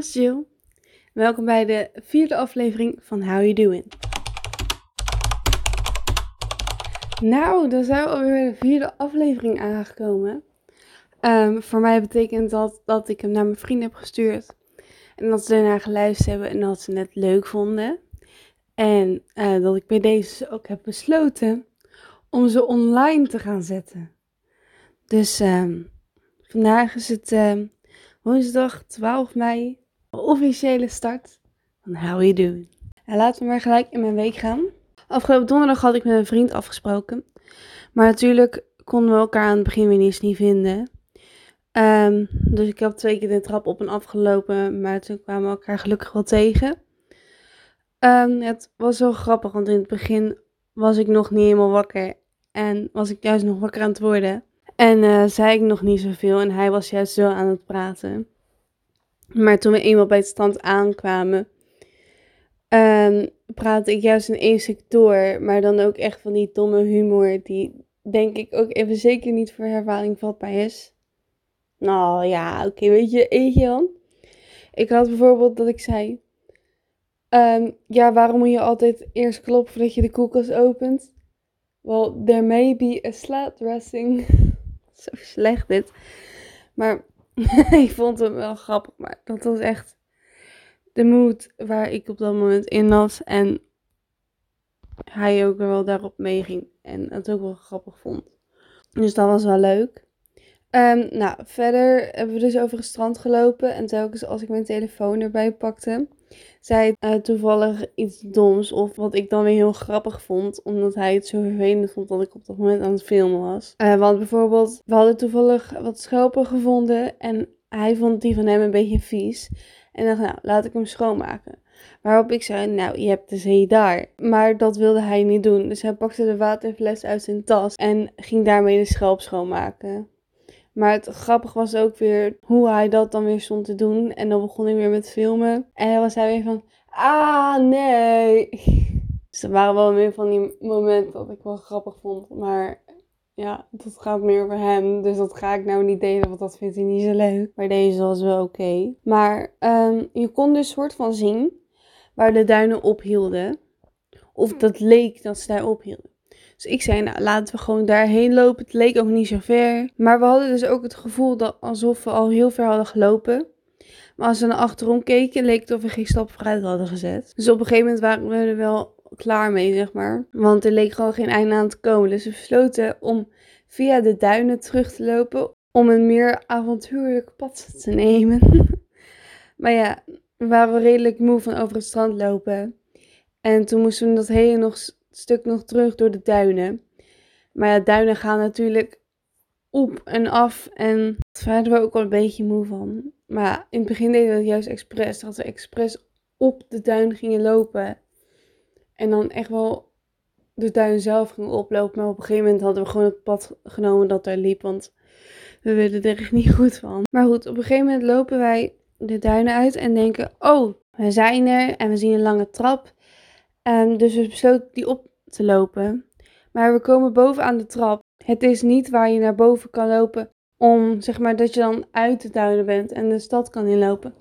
Jill. Welkom bij de vierde aflevering van How You Doing. Nou, dan zijn we alweer bij de vierde aflevering aangekomen. Ehm, voor mij betekent dat dat ik hem naar mijn vrienden heb gestuurd. En dat ze ernaar geluisterd hebben en dat ze het leuk vonden. En eh, dat ik bij deze ook heb besloten om ze online te gaan zetten. Dus ehm, vandaag is het ehm, woensdag 12 mei, officiële start van How You Doing. En laten we maar gelijk in mijn week gaan. Afgelopen donderdag had ik met een vriend afgesproken. Maar natuurlijk konden we elkaar aan het begin weer eens niet vinden. Ehm, dus ik heb twee keer de trap op en af gelopen, maar toen kwamen we elkaar gelukkig wel tegen. Ehm, het was zo grappig, want in het begin was ik nog niet helemaal wakker. En was ik juist nog wakker aan het worden. En uh, zei ik nog niet zoveel en hij was juist zo aan het praten. Maar toen we eenmaal bij het strand aankwamen, um, praatte ik juist in één sector. Maar dan ook echt van die domme humor, die denk ik ook even zeker niet voor herhaling vatbaar is. Nou ja, oké, weet je, eentje dan? Ik had bijvoorbeeld dat ik zei... Um, ja, waarom moet je altijd eerst kloppen voordat je de koelkast opent? Well, there may be a slat dressing. Zo slecht dit. Maar ik vond het wel grappig. Maar dat was echt de mood waar ik op dat moment in was. En hij ook wel daarop meeging. En het ook wel grappig vond. Dus dat was wel leuk. Um, nou, verder hebben we dus over het strand gelopen. En telkens als ik mijn telefoon erbij pakte, zei uh, toevallig iets doms. Of wat ik dan weer heel grappig vond. Omdat hij het zo vervelend vond dat ik op dat moment aan het filmen was. Uh, want bijvoorbeeld, we hadden toevallig wat schelpen gevonden. En hij vond die van hem een beetje vies. En dacht, nou, laat ik hem schoonmaken. Waarop ik zei, nou, je hebt de zee daar. Maar dat wilde hij niet doen. Dus hij pakte de waterfles uit zijn tas en ging daarmee de schelp schoonmaken. Maar het grappig was ook weer hoe hij dat dan weer stond te doen. En dan begon hij weer met filmen. En dan was hij weer van, ah nee. Dus er waren wel meer van die momenten dat ik wel grappig vond. Maar ja, dat gaat meer over hem. Dus dat ga ik nou niet delen, want dat vindt hij niet zo leuk. Maar deze was wel oké. Maar um, je kon dus soort van zien waar de duinen ophielden. Of dat leek dat ze daar ophielden. Dus ik zei, nou laten we gewoon daarheen lopen. Het leek ook niet zo ver. Maar we hadden dus ook het gevoel dat alsof we al heel ver hadden gelopen. Maar als we naar achterom keken, leek het of we geen stap vooruit hadden gezet. Dus op een gegeven moment waren we er wel klaar mee, zeg maar. Want er leek gewoon geen einde aan te komen. Dus we besloten om via de duinen terug te lopen. Om een meer avontuurlijk pad te nemen. maar ja, we waren redelijk moe van over het strand lopen. En toen moesten we dat hele nog stuk nog terug door de duinen. Maar ja, duinen gaan natuurlijk op en af. En daar waren we ook wel een beetje moe van. Maar in het begin deden we het juist expres. Dat we expres op de duin gingen lopen. En dan echt wel de duin zelf gingen oplopen. Maar op een gegeven moment hadden we gewoon het pad genomen dat daar liep. Want we werden er echt niet goed van. Maar goed, op een gegeven moment lopen wij de duinen uit en denken: Oh, we zijn er en we zien een lange trap. Um, dus we besloten die op te lopen. Maar we komen boven aan de trap. Het is niet waar je naar boven kan lopen om zeg maar dat je dan uit de duinen bent en de stad kan inlopen.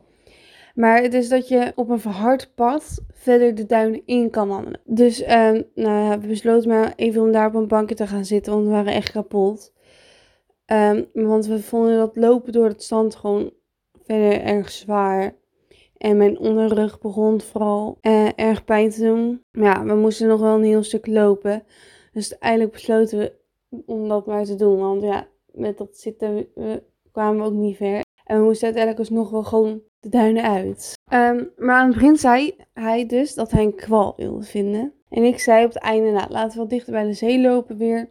Maar het is dat je op een verhard pad verder de duinen in kan wandelen. Dus um, nou, we besloten maar even om daar op een bankje te gaan zitten, want we waren echt kapot. Um, want we vonden dat lopen door het zand gewoon verder erg zwaar. En mijn onderrug begon vooral uh, erg pijn te doen. Maar ja, we moesten nog wel een heel stuk lopen. Dus uiteindelijk besloten we om dat maar te doen. Want ja, met dat zitten kwamen we ook niet ver. En we moesten uiteindelijk nog wel gewoon de duinen uit. Um, maar aan het begin zei hij dus dat hij een kwal wilde vinden. En ik zei op het einde, nou, laten we wat dichter bij de zee lopen weer.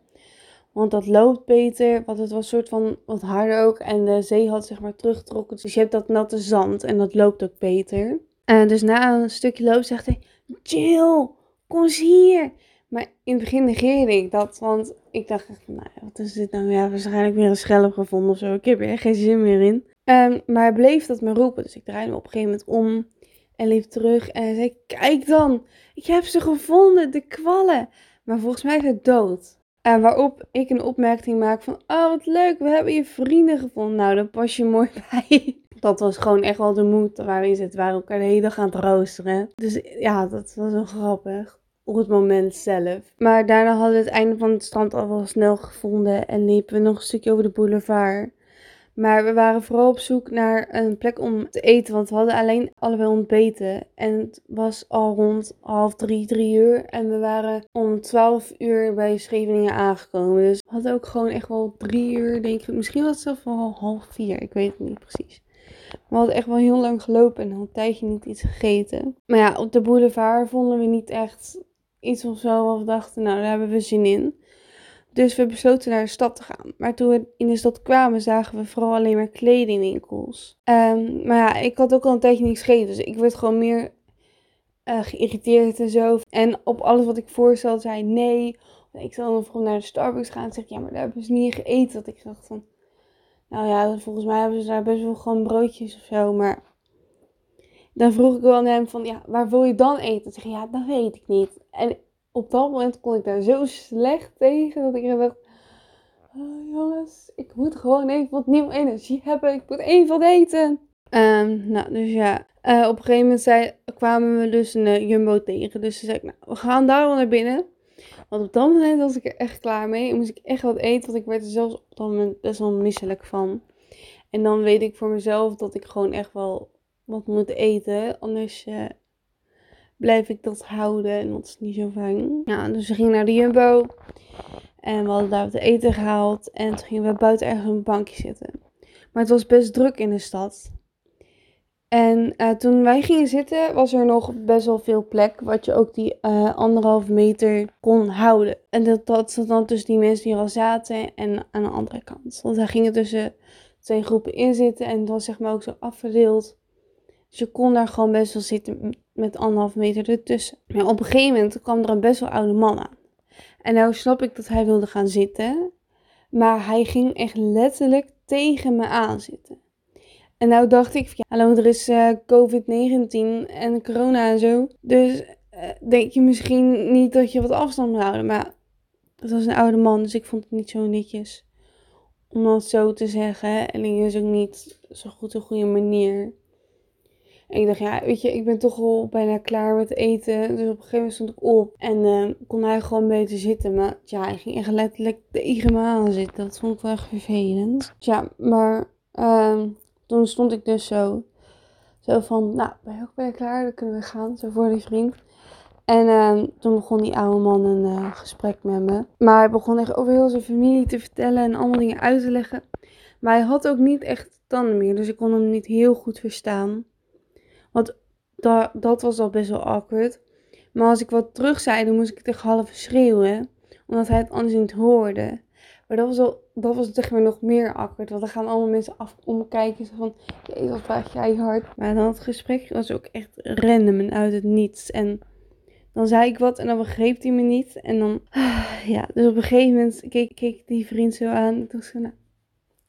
Want dat loopt beter. Want het was soort van wat harder ook. En de zee had zeg maar teruggetrokken. Dus je hebt dat natte zand. En dat loopt ook beter. En dus na een stukje loop zegt hij: Jill, kom eens hier. Maar in het begin negeerde ik dat. Want ik dacht echt: Nou wat is dit nou? Ja, waarschijnlijk weer een schelp gevonden of zo. Ik heb er geen zin meer in. Um, maar hij bleef dat me roepen. Dus ik draaide me op een gegeven moment om. En liep terug. En hij zei: Kijk dan, ik heb ze gevonden, de kwallen. Maar volgens mij is het dood. En waarop ik een opmerking maak van, oh wat leuk, we hebben je vrienden gevonden. Nou, dan pas je mooi bij. Dat was gewoon echt wel de moed waar we in zitten. We waren elkaar de hele dag aan het roosteren. Dus ja, dat was wel grappig. Op het moment zelf. Maar daarna hadden we het einde van het strand al wel snel gevonden. En liepen we nog een stukje over de boulevard. Maar we waren vooral op zoek naar een plek om te eten. Want we hadden alleen allebei ontbeten. En het was al rond half drie, drie uur. En we waren om twaalf uur bij Scheveningen aangekomen. Dus we hadden ook gewoon echt wel drie uur, denk ik. Misschien was het zelfs wel half vier. Ik weet het niet precies. We hadden echt wel heel lang gelopen en een tijdje niet iets gegeten. Maar ja, op de boulevard vonden we niet echt iets of zo. Waar we dachten, nou, daar hebben we zin in. Dus we besloten naar de stad te gaan. Maar toen we in de stad kwamen, zagen we vooral alleen maar kledingwinkels. Um, maar ja, ik had ook al een tijdje niks gegeten. Dus ik werd gewoon meer uh, geïrriteerd en zo. En op alles wat ik voorstelde, zei nee. Ik zal dan vooral naar de Starbucks gaan. En zeg ja, maar daar hebben ze niet gegeten. Dat ik dacht van, nou ja, volgens mij hebben ze daar best wel gewoon broodjes of zo. Maar dan vroeg ik wel aan hem van, ja, waar wil je dan eten? Dan zeg ja, dat weet ik niet. En op dat moment kon ik daar zo slecht tegen dat ik dacht, oh, jongens, ik moet gewoon even wat nieuwe energie hebben. Ik moet even wat eten. Um, nou, dus ja, uh, op een gegeven moment kwamen we dus een Jumbo tegen. Dus ze zei, nou, we gaan daar wel naar binnen. Want op dat moment was ik er echt klaar mee. En moest ik echt wat eten, want ik werd er zelfs op dat moment best wel misselijk van. En dan weet ik voor mezelf dat ik gewoon echt wel wat moet eten. Anders uh, blijf ik dat houden en dat is niet zo fijn. Ja, dus we gingen naar de Jumbo. En we hadden daar wat eten gehaald. En toen gingen we buiten ergens een bankje zitten. Maar het was best druk in de stad. En uh, toen wij gingen zitten, was er nog best wel veel plek. Wat je ook die uh, anderhalf meter kon houden. En dat, dat zat dan tussen die mensen die al zaten en aan de andere kant. Want wij gingen tussen twee groepen in zitten. En het was zeg maar ook zo afverdeeld. Dus je kon daar gewoon best wel zitten met anderhalf meter ertussen. Maar op een gegeven moment kwam er een best wel oude man aan. En nou snap ik dat hij wilde gaan zitten. Maar hij ging echt letterlijk tegen me aan zitten. En nou dacht ik, ja, hallo, er is uh, COVID-19 en corona en zo. Dus uh, denk je misschien niet dat je wat afstand moet houden. Maar het was een oude man, dus ik vond het niet zo netjes om dat zo te zeggen. En ik is ook niet zo goed een goede manier. Ik dacht, ja, weet je, ik ben toch al bijna klaar met eten. Dus op een gegeven moment stond ik op. En uh, kon hij gewoon beter zitten. Maar ja, hij ging echt letterlijk tegen me aan zitten. Dat vond ik wel echt vervelend. Ja, maar uh, toen stond ik dus zo. Zo van, nou, ben je ook bijna klaar? Dan kunnen we gaan. Zo voor die vriend. En uh, toen begon die oude man een uh, gesprek met me. Maar hij begon echt over heel zijn familie te vertellen en allemaal dingen uit te leggen. Maar hij had ook niet echt tanden meer. Dus ik kon hem niet heel goed verstaan. Want dat, was al best wel awkward. Maar als ik wat terug zei, dan moest ik tegen half schreeuwen. Omdat hij het anders niet hoorde. Maar dat was, al, dat was zeg maar nog meer awkward. Want dan gaan allemaal mensen af omkijken. Zo van, jezus, wat praat jij hard. Maar dan het gesprek was ook echt random en uit het niets. En dan zei ik wat en dan begreep hij me niet. En dan, ja, dus op een gegeven moment keek, keek die vriend zo aan. Zo, nou,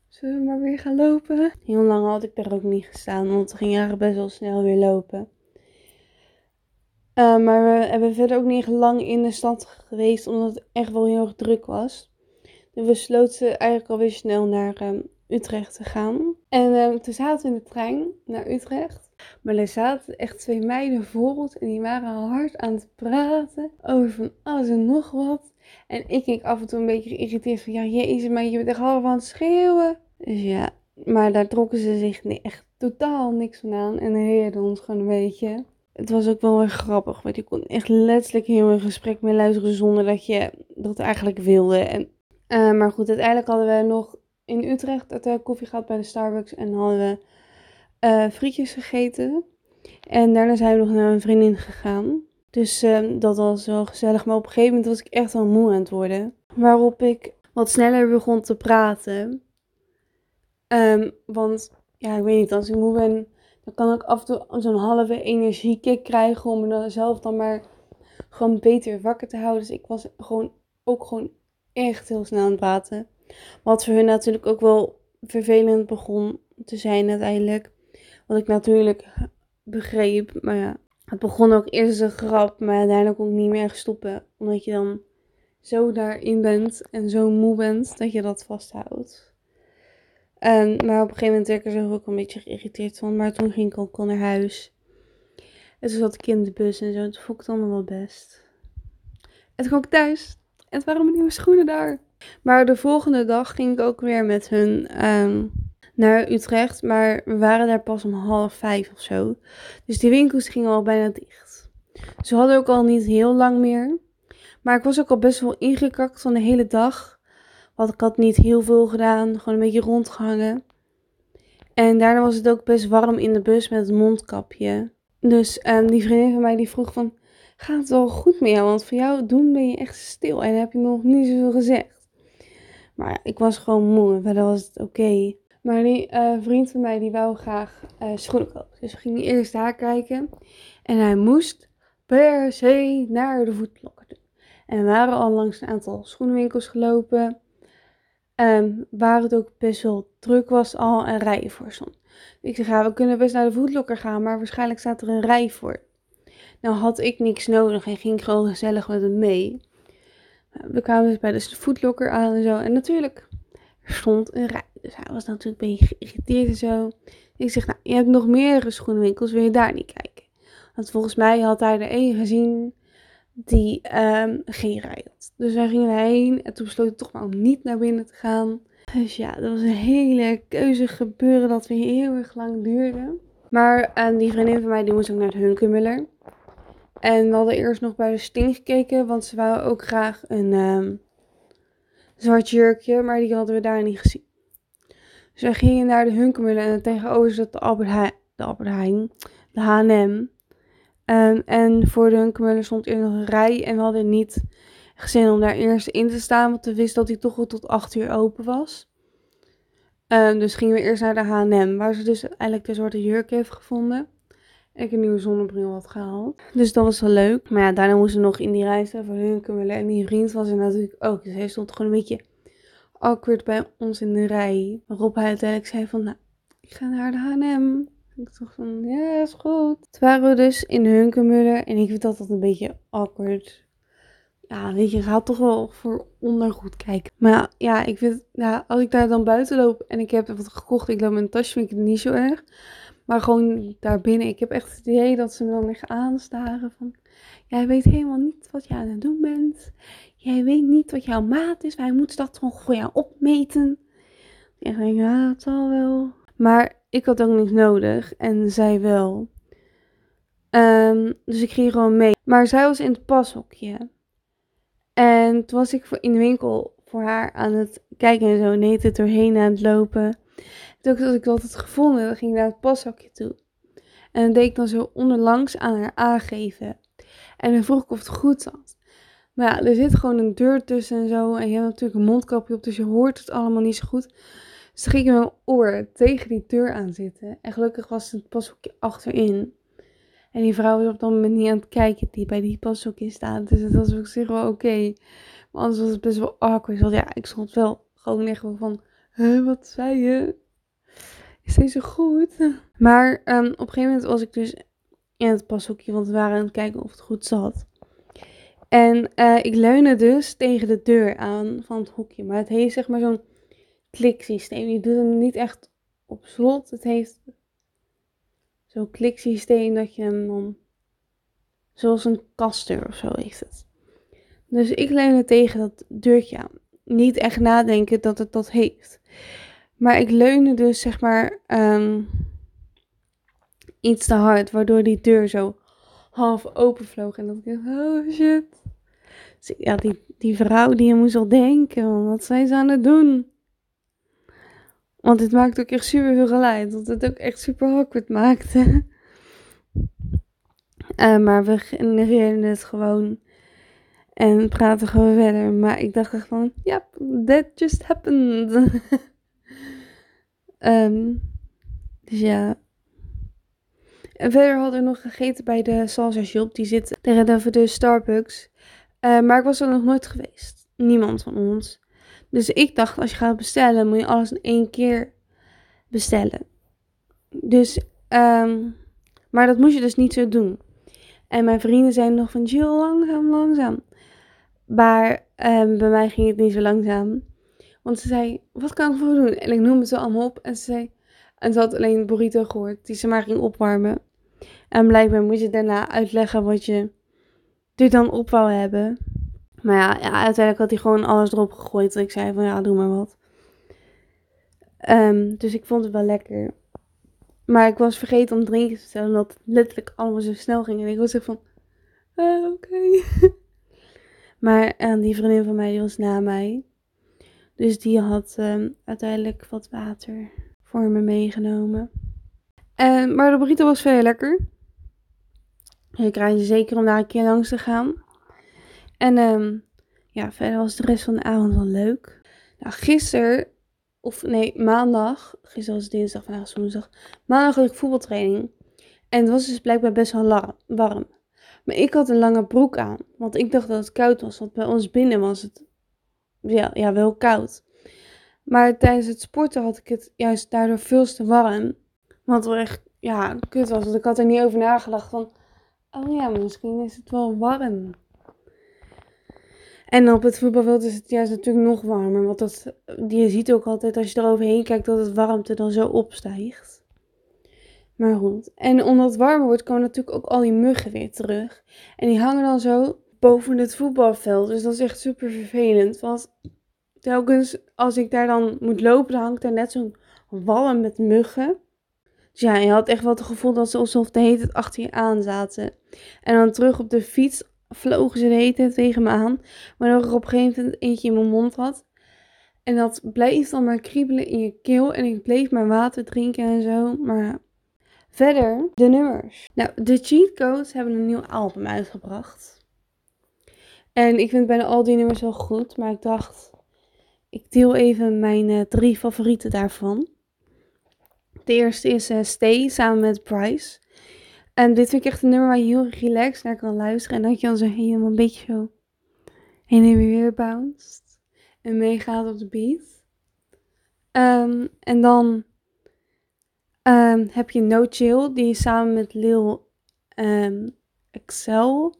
zullen we maar weer gaan lopen? Heel lang had ik daar ook niet gestaan, want we gingen eigenlijk best wel snel weer lopen. Uh, maar we hebben verder ook niet lang in de stad geweest, omdat het echt wel heel erg druk was. Dus we sloten eigenlijk alweer snel naar um, Utrecht te gaan. En um, toen zaten we in de trein naar Utrecht. Maar er zaten echt twee meiden voor ons en die waren hard aan het praten over van alles en nog wat. En ik keek af en toe een beetje geïrriteerd van, ja jezus, maar je bent echt half aan het schreeuwen. Dus ja, maar daar trokken ze zich echt totaal niks van aan en heerden ons gewoon een beetje. Het was ook wel weer grappig, want je kon echt letterlijk heel een gesprek mee luisteren zonder dat je dat eigenlijk wilde. En, uh, maar goed, uiteindelijk hadden we nog in Utrecht het, uh, koffie gehad bij de Starbucks en hadden we uh, frietjes gegeten. En daarna zijn we nog naar een vriendin gegaan. Dus uh, dat was wel gezellig. Maar op een gegeven moment was ik echt wel moe aan het worden. Waarop ik wat sneller begon te praten. Um, want ja, ik weet niet, als ik moe ben, dan kan ik af en toe zo'n halve energiekick krijgen om mezelf dan maar gewoon beter wakker te houden. Dus ik was gewoon ook gewoon echt heel snel aan het praten. Wat voor hun natuurlijk ook wel vervelend begon te zijn uiteindelijk. Wat ik natuurlijk begreep. Maar ja, het begon ook eerst als een grap, maar daarna kon ik niet meer stoppen. Omdat je dan zo daarin bent en zo moe bent dat je dat vasthoudt. En, maar op een gegeven moment werd ik er zelf ook een beetje geïrriteerd van. Maar toen ging ik ook al naar huis. En toen zat ik in de bus en zo. Toen vond ik het allemaal wel best. En toen kwam ik thuis. En het waren mijn nieuwe schoenen daar. Maar de volgende dag ging ik ook weer met hun ehm, naar Utrecht. Maar we waren daar pas om half vijf of zo. Dus die winkels gingen al bijna dicht. Ze hadden ook al niet heel lang meer. Maar ik was ook al best wel ingekakt van de hele dag. Want ik had niet heel veel gedaan. Gewoon een beetje rondgehangen. En daarna was het ook best warm in de bus met het mondkapje. Dus um, die vriendin van mij die vroeg van... Gaat het wel goed met jou? Want voor jou doen ben je echt stil. En heb je nog niet zoveel gezegd. Maar ik was gewoon moe. En verder was het oké. Maar die uh, vriend van mij die wou graag uh, schoenen kopen. Dus we gingen eerst daar kijken. En hij moest per se naar de voetlokker toe. En we waren al langs een aantal schoenenwinkels gelopen. Um, waar het ook best wel druk was al een rij voor stond. Ik zeg, ja, we kunnen best naar de voetlokker gaan, maar waarschijnlijk staat er een rij voor. Nou had ik niks nodig en ging gewoon gezellig met hem mee. We kwamen dus bij de voetlokker aan en zo. En natuurlijk, er stond een rij. Dus hij was natuurlijk een beetje geïrriteerd en zo. Ik zeg, nou, je hebt nog meerdere schoenenwinkels, wil je daar niet kijken? Want volgens mij had hij er één gezien die um, geen rij had. Dus wij gingen erheen en toen besloot ik toch maar om niet naar binnen te gaan. Dus ja, dat was een hele keuze gebeuren dat weer heel erg lang duurde. Maar um, die vriendin van mij die moest ook naar de Hunkemuller. En we hadden eerst nog bij de Sting gekeken, want ze wou ook graag een um, zwart jurkje, maar die hadden we daar niet gezien. Dus we gingen naar de Hunkemuller en tegenover zat de Albert de Albert Heijn, de H&M. Um, en voor de Hunkemuller stond er nog een rij en we hadden niet gezin om daar eerst in te staan, want we wisten dat hij toch wel tot 8 uur open was. Um, dus gingen we eerst naar de H&M, waar ze dus eigenlijk de zwarte jurk heeft gevonden. En ik een nieuwe zonnebril had gehaald. Dus dat was wel leuk. Maar ja, daarna moesten we nog in die rij staan voor Hunkemuller. En die vriend was er natuurlijk ook. Dus hij stond gewoon een beetje awkward bij ons in de rij. Waarop hij uiteindelijk zei van, nou, ik ga naar de H&M. Ik dacht van, ja, is goed. Toen waren we dus in Hunkemuller. En ik vind dat dat een beetje awkward. Ja, weet je, gaat toch wel voor ondergoed kijken. Maar ja, ik vind, als ik daar dan buiten loop en ik heb wat gekocht, ik loop een tasje, vind ik het niet zo erg. Maar gewoon daarbinnen, ik heb echt het idee dat ze me dan liggen aanstaren van... Jij weet helemaal niet wat je aan het doen bent. Jij weet niet wat jouw maat is. Wij moeten dat gewoon voor jou opmeten. En ik denk, ja, dat zal wel. Maar ik had ook niks nodig. En zij wel. Um, dus ik ging gewoon mee. Maar zij was in het pashokje. En toen was ik in de winkel voor haar aan het kijken en zo. En het doorheen aan het lopen. Toen had ik dat gevonden. Dan ging ik naar het pashokje toe. En dan deed ik dan zo onderlangs aan haar aangeven. En dan vroeg ik of het goed zat. Maar ja, er zit gewoon een deur tussen en zo. En je hebt natuurlijk een mondkapje op, dus je hoort het allemaal niet zo goed. Dus ging ik met mijn oor tegen die deur aan zitten. En gelukkig was het pashokje achterin. En die vrouw was op dat moment niet aan het kijken die bij die pashokje staat. Dus het was op zich wel oké. Okay. Maar anders was het best wel awkward. Want ja, ik stond wel gewoon echt van... Huh, wat zei je? Is deze goed? Maar um, op een gegeven moment was ik dus in het pashokje. Want we waren aan het kijken of het goed zat. En uh, ik leunde dus tegen de deur aan van het hokje. Maar het heeft zeg maar zo'n kliksysteem. Je doet hem niet echt op slot. Het heeft zo'n kliksysteem dat je hem dan... Zoals een kaster of zo heeft het. Dus ik leunde tegen dat deurtje aan. Niet echt nadenken dat het dat heeft. Maar ik leunde dus zeg maar um, iets te hard. Waardoor die deur zo half open vloog. En dat ik oh shit. Dus ja, die, die vrouw die moest al denken, wat zijn ze aan het doen? Want het maakt ook echt super veel geluid. Dat het ook echt super awkward maakte. uh, maar we genereerden het gewoon. En praten gewoon verder. Maar ik dacht echt van, ja, yep, that just happened. um, dus ja. En verder hadden we nog gegeten bij de salsa shop. Die zit tegenover de Starbucks. Uh, maar ik was er nog nooit geweest. Niemand van ons. Dus ik dacht, als je gaat bestellen, moet je alles in één keer bestellen. Dus, um, maar dat moest je dus niet zo doen. En mijn vrienden zeiden nog van, Jill, langzaam, langzaam. Maar ehm, bij mij ging het niet zo langzaam. Want ze zei, wat kan ik voor doen? En ik noemde ze allemaal op. En ze zei, en ze had alleen burrito gehoord, die ze maar ging opwarmen. En blijkbaar moet je daarna uitleggen wat je er dan op wou hebben. Maar ja, ja uiteindelijk had hij gewoon alles erop gegooid. Ik zei van, ja, doe maar wat. Ehm, dus ik vond het wel lekker. Maar ik was vergeten om drinken te stellen, omdat het letterlijk allemaal zo snel ging. En ik was echt van, uh, oké. maar en die vriendin van mij, was na mij. Dus die had um, uiteindelijk wat water voor me meegenomen. En, maar de burrito was veel lekker. Ik raad je zeker om daar een keer langs te gaan. En um, ja, verder was de rest van de avond wel leuk. Nou, gisteren, of nee, maandag. Gisteren was dinsdag, vandaag is woensdag. Maandag had ik voetbaltraining. En het was dus blijkbaar best wel warm. Maar ik had een lange broek aan. Want ik dacht dat het koud was. Want bij ons binnen was het ja, ja, wel koud. Maar tijdens het sporten had ik het juist daardoor veel te warm. Wat wel echt, ja, kut was. Want ik had er niet over nagedacht van... Oh ja, misschien is het wel warm. En op het voetbalveld is het juist natuurlijk nog warmer. Want dat, je ziet ook altijd als je eroverheen kijkt dat het warmte dan zo opstijgt. Maar goed. En omdat het warmer wordt komen natuurlijk ook al die muggen weer terug. En die hangen dan zo boven het voetbalveld. Dus dat is echt super vervelend. Want telkens als ik daar dan moet lopen, dan hangt daar net zo'n walm met muggen. Dus ja, je had echt wel het gevoel dat ze alsof de hele achter je aan zaten. En dan terug op de fiets vlogen ze de hele tegen me aan. Waardoor ik op een gegeven moment eentje in mijn mond had. En dat bleef dan maar kriebelen in je keel. En ik bleef maar water drinken en zo. Maar verder, de nummers. Nou, de Cheat Codes hebben een nieuw album uitgebracht. En ik vind bijna al die nummers wel goed. Maar ik dacht, ik deel even mijn uh, drie favorieten daarvan. De eerste is uh, Stay samen met Bryce. En dit vind ik echt een nummer waar je heel relaxed naar kan luisteren. En dat je dan zo helemaal een beetje zo heen en weer bounced. En meegaat op de beat. Um, en dan um, heb je No Chill. Die is samen met Lil um, Excel.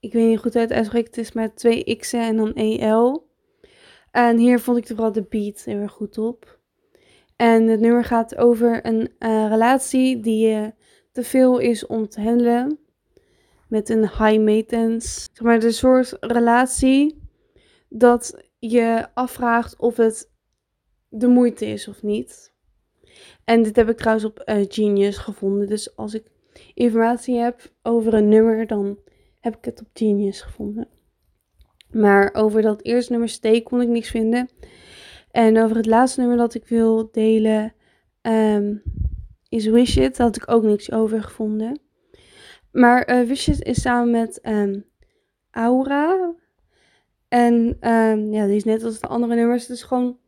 Ik weet niet goed uit uitspreken. Het is maar twee X'en en dan EL. En hier vond ik vooral de beat heel erg goed op. En het nummer gaat over een uh, relatie die je te veel is om te handelen. Met een high maintenance. Zeg maar de soort relatie dat je afvraagt of het de moeite is of niet. En dit heb ik trouwens op uh, Genius gevonden. Dus als ik informatie heb over een nummer, dan heb ik het op Genius gevonden. Maar over dat eerste nummer Stay kon ik niks vinden. En over het laatste nummer dat ik wil delen, um, is Wish It. Daar had ik ook niks over gevonden. Maar uh, Wish It is samen met um, Aura. En um, ja, die is net als de andere nummers. Het is gewoon...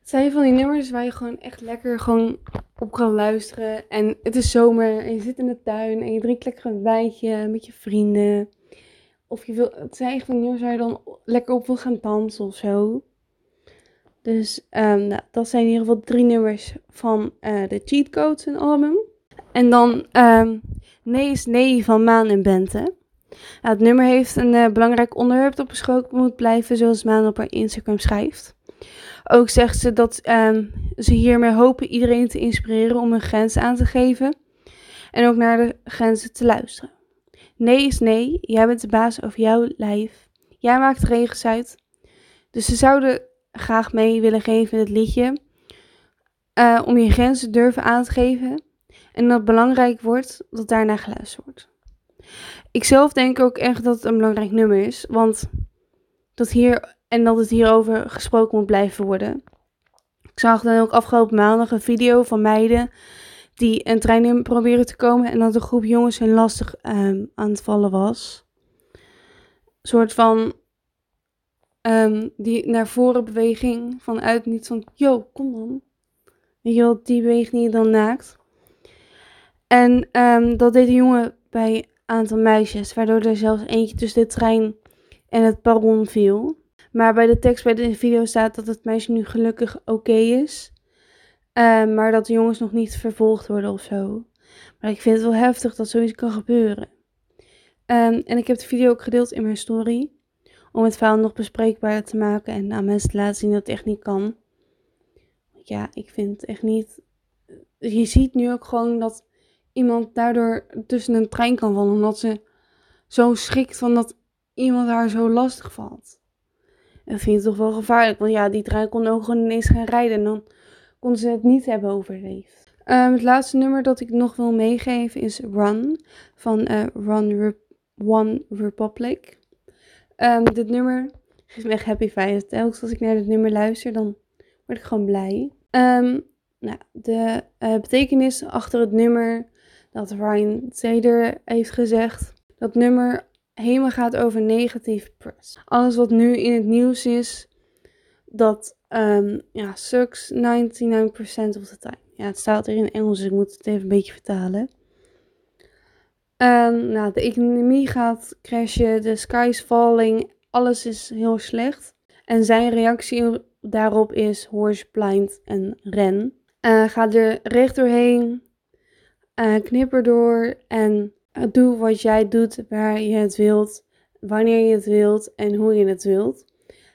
Het zijn van die nummers waar je gewoon echt lekker gewoon op kan luisteren. En het is zomer en je zit in de tuin en je drinkt lekker een wijntje met je vrienden. Of je wil, het zijn nummers waar je dan lekker op wil gaan dansen of zo. Dus um, nou, dat zijn in ieder geval drie nummers van uh, de Cheat Codes en album. En dan um, Nee is Nee van Maan en Bente. Nou, het nummer heeft een uh, belangrijk onderwerp dat besproken moet blijven, zoals Maan op haar Instagram schrijft. Ook zegt ze dat um, ze hiermee hopen iedereen te inspireren om een grens aan te geven en ook naar de grenzen te luisteren. Nee is nee, jij bent de baas over jouw lijf. Jij maakt regels uit. Dus ze zouden graag mee willen geven in het liedje. Uh, om je grenzen durven aan te geven. En dat belangrijk wordt dat daarna geluisterd wordt. Ik zelf denk ook echt dat het een belangrijk nummer is. Want dat hier, en dat het hierover gesproken moet blijven worden. Ik zag dan ook afgelopen maandag een video van meiden die een trein in proberen te komen. En dat een groep jongens hun lastig um, aan het vallen was. Een soort van Um, die naar voren beweging vanuit niet van, yo, kom dan. Weet je wel, die beweging dan naakt. En um, dat deed de jongen bij een aantal meisjes, waardoor er zelfs eentje tussen de trein en het perron viel. Maar bij de tekst bij de video staat dat het meisje nu gelukkig oké is. Um, maar dat de jongens nog niet vervolgd worden of zo. Maar ik vind het wel heftig dat zoiets kan gebeuren. Ehm, en ik heb de video ook gedeeld in mijn story. Om het verhaal nog bespreekbaarder te maken en aan mensen te laten zien dat het echt niet kan. Ja, ik vind het echt niet. Je ziet nu ook gewoon dat iemand daardoor tussen een trein kan vallen. Omdat ze zo schrikt van dat iemand haar zo lastig valt. En vind je toch wel gevaarlijk. Want ja, die trein kon ook gewoon ineens gaan rijden. En dan kon ze het niet hebben overleefd. Um, het laatste nummer dat ik nog wil meegeven is Run van uh, Run One Republic. Um, dit nummer geeft me echt happy vibes. Telkens als ik naar dit nummer luister, dan word ik gewoon blij. Um, nou, de uh, betekenis achter het nummer dat Ryan Taylor heeft gezegd. Dat nummer helemaal gaat over negatieve press. Alles wat nu in het nieuws is, dat um, ja, sucks 99% of the time. Ja, het staat er in Engels, dus ik moet het even een beetje vertalen. Um, nou, de economie gaat crashen, de sky is falling, alles is heel slecht. En zijn reactie daarop is horse blind en ren. Uh, ga er recht doorheen, uh, knip erdoor en doe wat jij doet waar je het wilt, wanneer je het wilt en hoe je het wilt.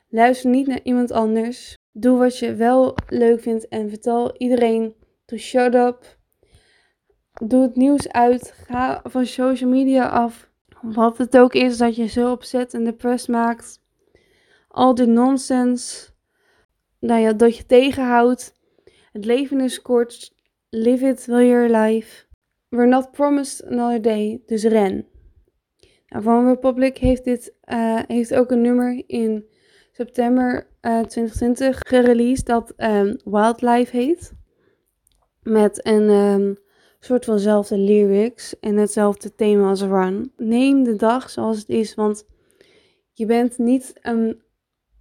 Luister niet naar iemand anders. Doe wat je wel leuk vindt en vertel iedereen to shut up. Doe het nieuws uit. Ga van social media af. Wat het ook is dat je zo opzet en depressed maakt. Al die nonsense. Nou ja, dat je tegenhoudt. Het leven is kort. Live it while you're alive. We're not promised another day. Dus ren. Nou, Van Republic heeft, dit, uh, heeft ook een nummer in september uh, eh, 2020 gereleased dat um, Wildlife heet. Met een um, soort vanzelfde lyrics en hetzelfde thema als Run. Neem de dag zoals het is, want je bent niet een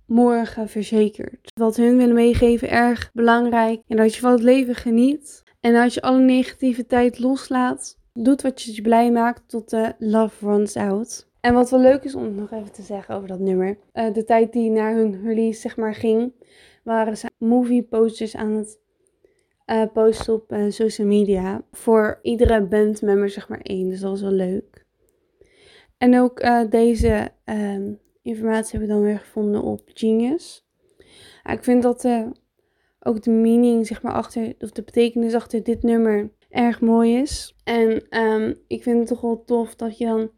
morgen verzekerd. Wat hun willen meegeven erg belangrijk. En dat je van het leven geniet. En als je alle negativiteit loslaat, doet wat je blij maakt tot de love runs out. En wat wel leuk is om nog even te zeggen over dat nummer. Uh, de tijd die naar hun release zeg maar ging, waren ze movie posters aan het uh, posten op uh, social media. Voor iedere bandmember zeg maar één, dus dat was wel leuk. En ook deze ehm, informatie hebben we dan weer gevonden op Genius. ik vind dat ook de meaning zeg maar achter, of de betekenis achter dit nummer erg mooi is. En um, ik vind het toch wel tof dat je dan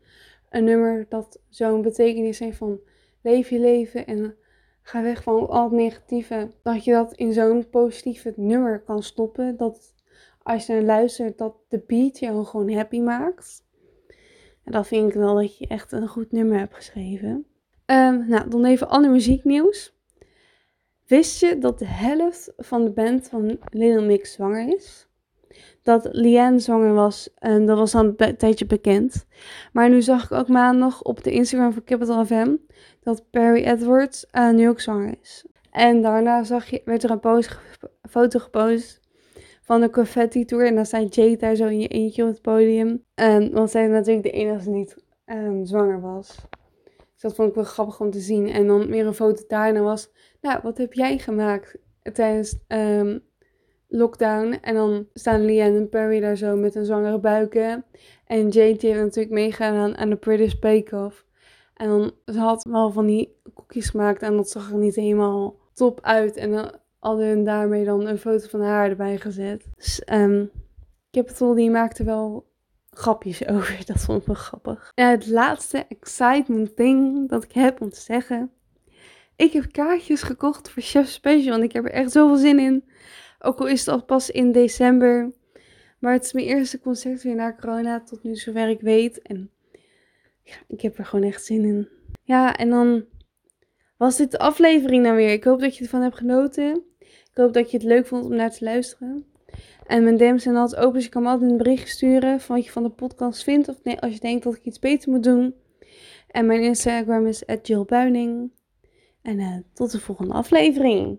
een nummer dat zo'n betekenis heeft van leef je leven en ga weg van al het negatieve. Dat je dat in zo'n positieve nummer kan stoppen. Dat als je naar luistert, dat de beat je gewoon happy maakt. En dat vind ik wel dat je echt een goed nummer hebt geschreven. Um, nou, dan even ander muzieknieuws. Wist je dat de helft van de band van Little Mix zwanger is? Dat Liane zwanger was. En dat was dan een tijdje bekend. Maar nu zag ik ook maandag op de Instagram van Capital FM dat Perry Edwards uh, nu ook zwanger is. En daarna zag je, werd er een foto gepost van de confetti tour. En dan staat Jade daar zo in je eentje op het podium. En, want zij natuurlijk de enige die niet um, zwanger was. Dus dat vond ik wel grappig om te zien. En dan weer een foto daarna was. Nou, wat heb jij gemaakt tijdens um, lockdown. En dan staan Leanne en Perry daar zo met een zwangere buiken. En Jade heeft natuurlijk meegaan aan de British Bake Off. En dan ze had wel van die koekjes gemaakt en dat zag er niet helemaal top uit. En dan hadden hun daarmee dan een foto van haar erbij gezet. Dus um, Capital die maakte wel grapjes over. Dat vond ik wel grappig. En het laatste excitement thing dat ik heb om te zeggen. Ik heb kaartjes gekocht voor Chef Special. En ik heb er echt zoveel zin in. Ook al is het al pas in december. Maar het is mijn eerste concert weer na corona, tot nu zover ik weet. En ik heb er gewoon echt zin in. Ja, en dan was dit de aflevering dan weer. Ik hoop dat je ervan hebt genoten. Ik hoop dat je het leuk vond om naar te luisteren. En mijn DM's zijn altijd open, dus je kan me altijd een bericht sturen van wat je van de podcast vindt. Of nee, als je denkt dat ik iets beter moet doen. En mijn Instagram is @jillbuining. En uh, tot de volgende aflevering.